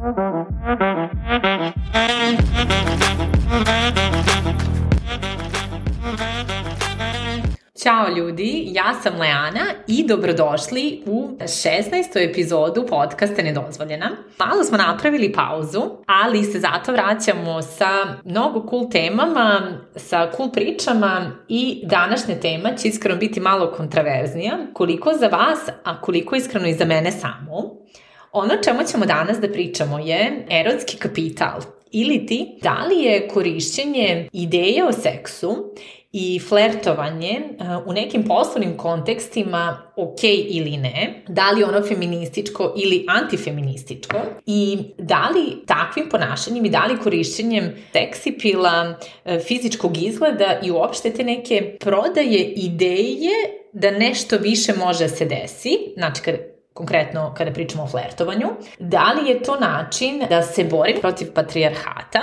Ćao ljudi, ja sam Leana i dobrodošli u 16. epizodu podcasta Nedozvoljena. Malo smo napravili pauzu, ali se zato vraćamo sa mnogo cool temama, sa cool pričama i današnja tema će iskreno biti malo kontraverznija, koliko za vas, a koliko iskreno i za mene samo. Ono čemu ćemo danas da pričamo je erotski kapital. Ili ti da li je korišćenje ideje o seksu i flertovanje uh, u nekim poslovnim kontekstima ok ili ne, da li ono feminističko ili antifeminističko? I da li takvim ponašanjem i da li korišćenjem seksipila, uh, fizičkog izgleda i uopšte te neke prodaje ideje da nešto više može se desi, znači kad konkretno kada pričamo o flertovanju, da li je to način da se borim protiv patrijarhata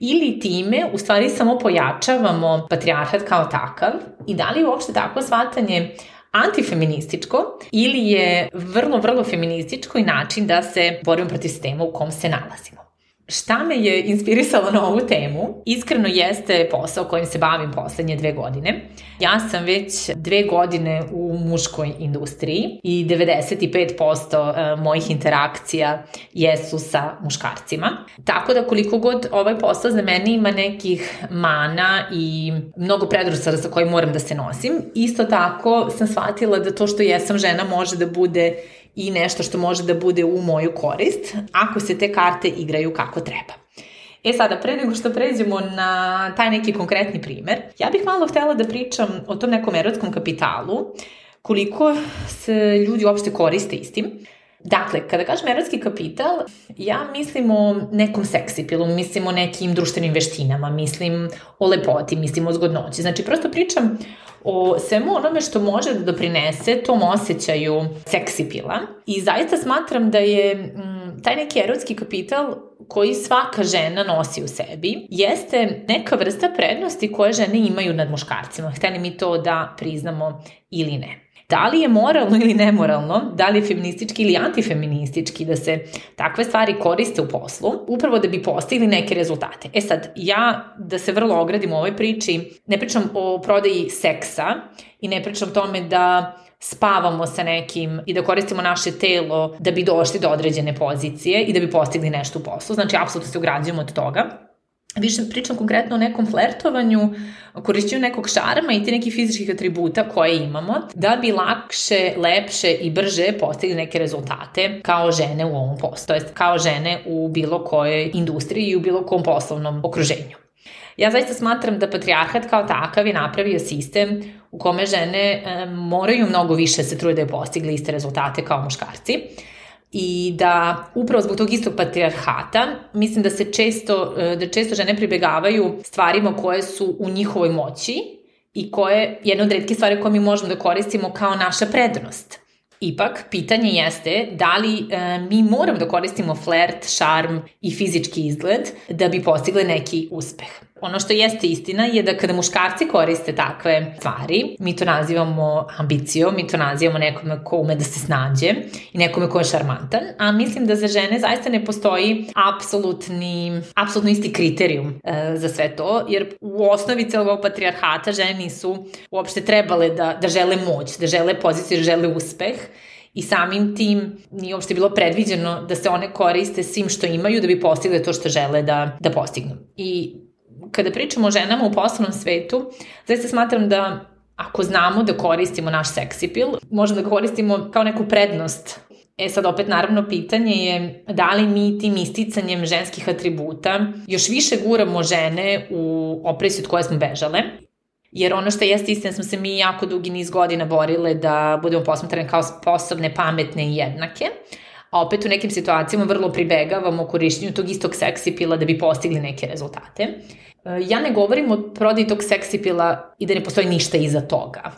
ili time u stvari samo pojačavamo patrijarhat kao takav i da li je uopšte takvo shvatanje antifeminističko ili je vrlo, vrlo feminističko i način da se borimo protiv sistema u kom se nalazimo. Šta me je inspirisalo na ovu temu? Iskreno jeste posao kojim se bavim poslednje dve godine. Ja sam već dve godine u muškoj industriji i 95% e, mojih interakcija jesu sa muškarcima. Tako da koliko god ovaj posao za mene ima nekih mana i mnogo predrusara sa kojim moram da se nosim, isto tako sam shvatila da to što jesam žena može da bude i nešto što može da bude u moju korist, ako se te karte igraju kako treba. E sada, pre nego što pređemo na taj neki konkretni primer, ja bih malo htela da pričam o tom nekom erotskom kapitalu, koliko se ljudi uopšte koriste istim. Dakle, kada kažem erotski kapital, ja mislim o nekom seksipilu, mislim o nekim društvenim veštinama, mislim o lepoti, mislim o zgodnoći. Znači, prosto pričam o svemu onome što može da doprinese tom osjećaju seksipila. I zaista smatram da je m, taj neki erotski kapital koji svaka žena nosi u sebi jeste neka vrsta prednosti koje žene imaju nad muškarcima. Hteli mi to da priznamo ili ne. Da li je moralno ili nemoralno, da li je feministički ili antifeministički da se takve stvari koriste u poslu, upravo da bi postigli neke rezultate. E sad, ja da se vrlo ogradim u ovoj priči, ne pričam o prodaji seksa i ne pričam tome da spavamo sa nekim i da koristimo naše telo da bi došli do određene pozicije i da bi postigli nešto u poslu. Znači, apsolutno se ugrađujemo od toga više pričam konkretno o nekom flertovanju, korišćenju nekog šarma i ti nekih fizičkih atributa koje imamo, da bi lakše, lepše i brže postigli neke rezultate kao žene u ovom poslu, to jest kao žene u bilo kojoj industriji i u bilo kom poslovnom okruženju. Ja zaista smatram da patrijarhat kao takav je napravio sistem u kome žene e, moraju mnogo više se trude da postigli iste rezultate kao muškarci i da upravo zbog tog istog patrijarhata mislim da se često, e, da često žene pribegavaju stvarima koje su u njihovoj moći i koje jedna od redke stvari koje mi možemo da koristimo kao naša prednost. Ipak, pitanje jeste da li e, mi moramo da koristimo flert, šarm i fizički izgled da bi postigle neki uspeh. Ono što jeste istina je da kada muškarci koriste takve stvari, mi to nazivamo ambicijom, mi to nazivamo nekome ko ume da se snađe i nekome ko je šarmantan, a mislim da za žene zaista ne postoji apsolutni, apsolutno isti kriterijum e, za sve to, jer u osnovi celog patrijarhata žene nisu uopšte trebale da, da žele moć, da žele poziciju, da žele uspeh, i samim tim nije uopšte bilo predviđeno da se one koriste svim što imaju da bi postigle to što žele da, da postignu. I kada pričamo o ženama u poslovnom svetu, zaista smatram da ako znamo da koristimo naš seksipil, možemo da koristimo kao neku prednost E sad opet naravno pitanje je da li mi tim isticanjem ženskih atributa još više guramo žene u opresiju od koje smo bežale. Jer ono što jeste istina smo se mi jako dugi niz godina borile da budemo posmatrane kao sposobne, pametne i jednake a opet u nekim situacijama vrlo pribegavamo korišćenju tog istog seksipila da bi postigli neke rezultate. E, ja ne govorim o prodaji tog seksipila i da ne postoji ništa iza toga.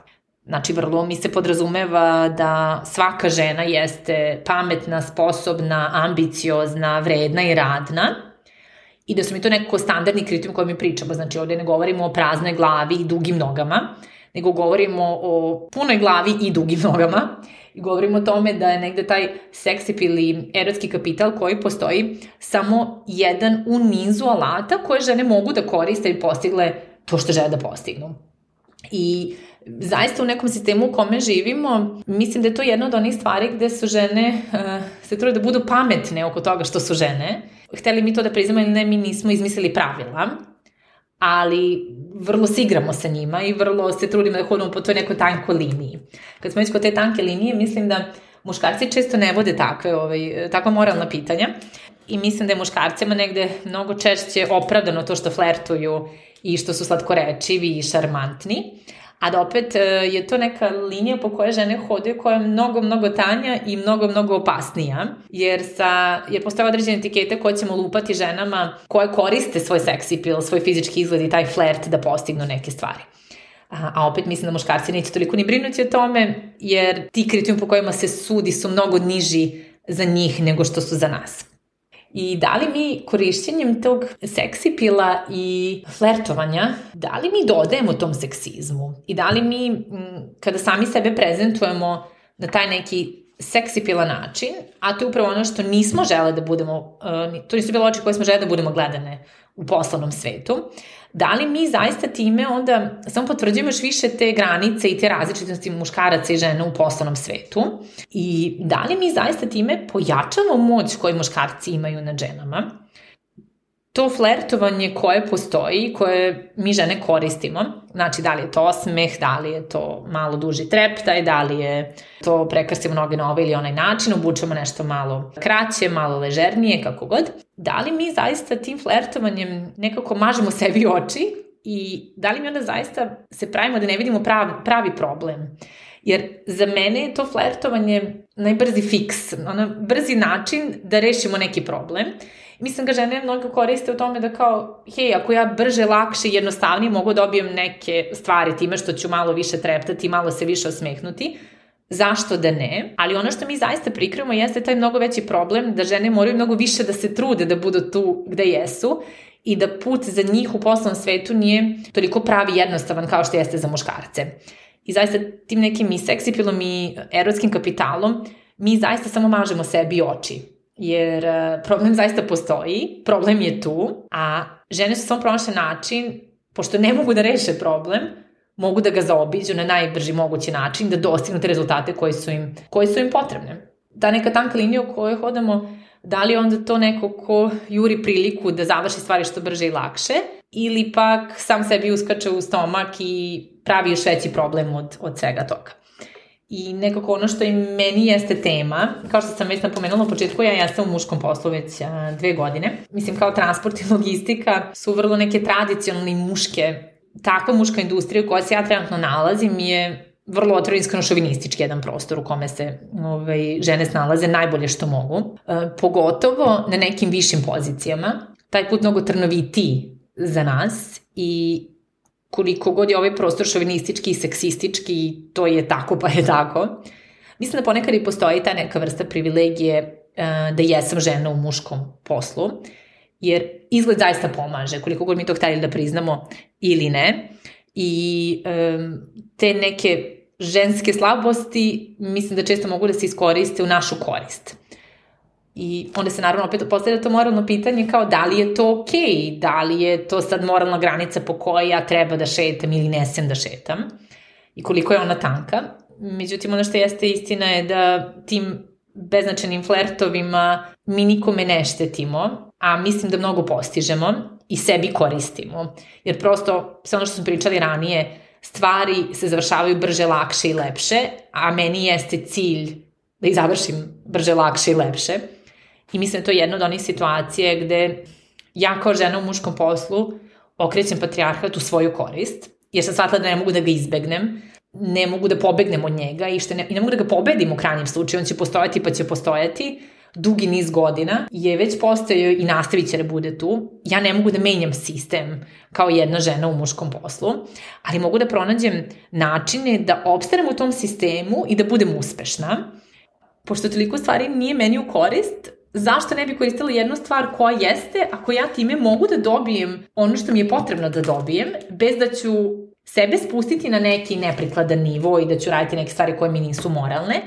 Znači, vrlo mi se podrazumeva da svaka žena jeste pametna, sposobna, ambiciozna, vredna i radna i da su mi to nekako standardni kriterijum koje mi pričamo. Znači, ovde ne govorimo o praznoj glavi i dugim nogama, nego govorimo o punoj glavi i dugim nogama i govorimo o tome da je negde taj seksip ili erotski kapital koji postoji samo jedan u nizu alata koje žene mogu da koriste i postigle to što žele da postignu. I zaista u nekom sistemu u kome živimo, mislim da je to jedna od onih stvari gde su žene, uh, se trude da budu pametne oko toga što su žene. Hteli mi to da priznamo ili ne, mi nismo izmislili pravila, ali vrlo se igramo sa njima i vrlo se trudimo da hodimo po toj nekoj tankoj liniji. Kad smo već kod te tanke linije, mislim da muškarci često ne vode takve, ovaj, takva moralna pitanja i mislim da je muškarcima negde mnogo češće opravdano to što flertuju i što su slatkorečivi i šarmantni, a da opet e, je to neka linija po kojoj žene hodaju koja je mnogo, mnogo tanja i mnogo, mnogo opasnija, jer, sa, jer postoje određene etikete koje ćemo lupati ženama koje koriste svoj seksi pil, svoj fizički izgled i taj flert da postignu neke stvari. A, a opet mislim da muškarci neće toliko ni brinuti o tome, jer ti kriterijum po kojima se sudi su mnogo niži za njih nego što su za nas. I da li mi korišćenjem tog seksipila i flertovanja, da li mi dodajemo tom seksizmu? I da li mi, kada sami sebe prezentujemo na taj neki seksipila način, a to je upravo ono što nismo žele da budemo, to nisu bile oči koje smo žele da budemo gledane u poslovnom svetu, da li mi zaista time onda samo potvrđujemo još više te granice i te različitosti muškaraca i žena u poslovnom svetu? I da li mi zaista time pojačamo moć koju muškarci imaju nad ženama to flertovanje koje postoji, koje mi žene koristimo, znači da li je to osmeh, da li je to malo duži treptaj, da li je to prekrstimo noge na ovaj ili onaj način, obučemo nešto malo kraće, malo ležernije, kako god, da li mi zaista tim flertovanjem nekako mažemo sebi oči i da li mi onda zaista se pravimo da ne vidimo pravi, pravi problem. Jer za mene je to flertovanje najbrzi fiks, ono, brzi način da rešimo neki problem Mislim ga žene mnogo koriste u tome da kao, hej, ako ja brže, lakše jednostavnije mogu da dobijem neke stvari time što ću malo više treptati, malo se više osmehnuti, zašto da ne? Ali ono što mi zaista prikrivamo jeste taj mnogo veći problem da žene moraju mnogo više da se trude da budu tu gde jesu i da put za njih u poslovnom svetu nije toliko pravi jednostavan kao što jeste za muškarce. I zaista tim nekim i seksipilom i erotskim kapitalom mi zaista samo mažemo sebi oči jer e, problem zaista postoji, problem je tu, a žene su samo pronašle način, pošto ne mogu da reše problem, mogu da ga zaobiđu na najbrži mogući način, da dostignu te rezultate koji su im, koji su im potrebne. Ta neka tanka linija u kojoj hodamo, da li onda to neko ko juri priliku da završi stvari što brže i lakše, ili pak sam sebi uskače u stomak i pravi još veći problem od, od svega toga. I nekako ono što i meni jeste tema, kao što sam već napomenula u početku, ja jesam u muškom poslu već a, dve godine. Mislim, kao transport i logistika su vrlo neke tradicionalne muške, takva muška industrija u kojoj se ja trenutno nalazim je vrlo otvoren iskreno šovinistički jedan prostor u kome se ovaj, žene snalaze najbolje što mogu. E, pogotovo na nekim višim pozicijama. Taj put mnogo trnovitiji za nas i koliko god je ovaj prostor šovinistički i seksistički, to je tako pa je tako. Mislim da ponekad i postoji ta neka vrsta privilegije uh, da jesam žena u muškom poslu, jer izgled zaista pomaže, koliko god mi to hteli da priznamo ili ne. I um, te neke ženske slabosti mislim da često mogu da se iskoriste u našu korist. I onda se naravno opet postavlja to moralno pitanje kao da li je to okej, okay, da li je to sad moralna granica po kojoj ja treba da šetam ili ne sem da šetam i koliko je ona tanka. Međutim, ono što jeste istina je da tim beznačajnim flertovima mi nikome ne štetimo, a mislim da mnogo postižemo i sebi koristimo. Jer prosto, sve ono što smo pričali ranije, stvari se završavaju brže, lakše i lepše, a meni jeste cilj da ih završim brže, lakše i lepše. I mislim da to je jedna od onih situacije gde ja kao žena u muškom poslu okrećem patrijarhat u svoju korist, jer sam shvatila da ne mogu da ga izbegnem, ne mogu da pobegnem od njega i, što ne, i ne mogu da ga pobedim u krajnjem slučaju, on će postojati pa će postojati, dugi niz godina je već postojao i nastavit će da bude tu. Ja ne mogu da menjam sistem kao jedna žena u muškom poslu, ali mogu da pronađem načine da obstanem u tom sistemu i da budem uspešna. Pošto toliko stvari nije meni u korist, zašto ne bi koristila jednu stvar koja jeste, ako ja time mogu da dobijem ono što mi je potrebno da dobijem, bez da ću sebe spustiti na neki neprikladan nivo i da ću raditi neke stvari koje mi nisu moralne,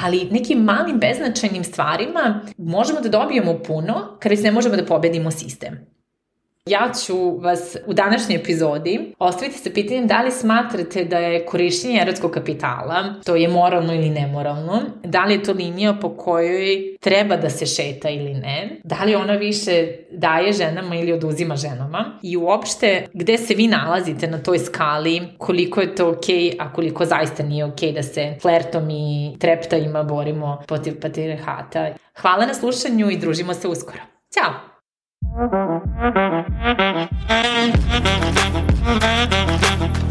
ali nekim malim beznačajnim stvarima možemo da dobijemo puno kada se ne možemo da pobedimo sistem. Ja ću vas u današnjoj epizodi ostaviti sa pitanjem da li smatrate da je korišćenje erotskog kapitala, to je moralno ili nemoralno, da li je to linija po kojoj treba da se šeta ili ne, da li ona više daje ženama ili oduzima ženama i uopšte gde se vi nalazite na toj skali, koliko je to okej, okay, a koliko zaista nije okej okay da se flertom i treptajima borimo protiv patriarhata. Hvala na slušanju i družimo se uskoro. Ćao! Thank you.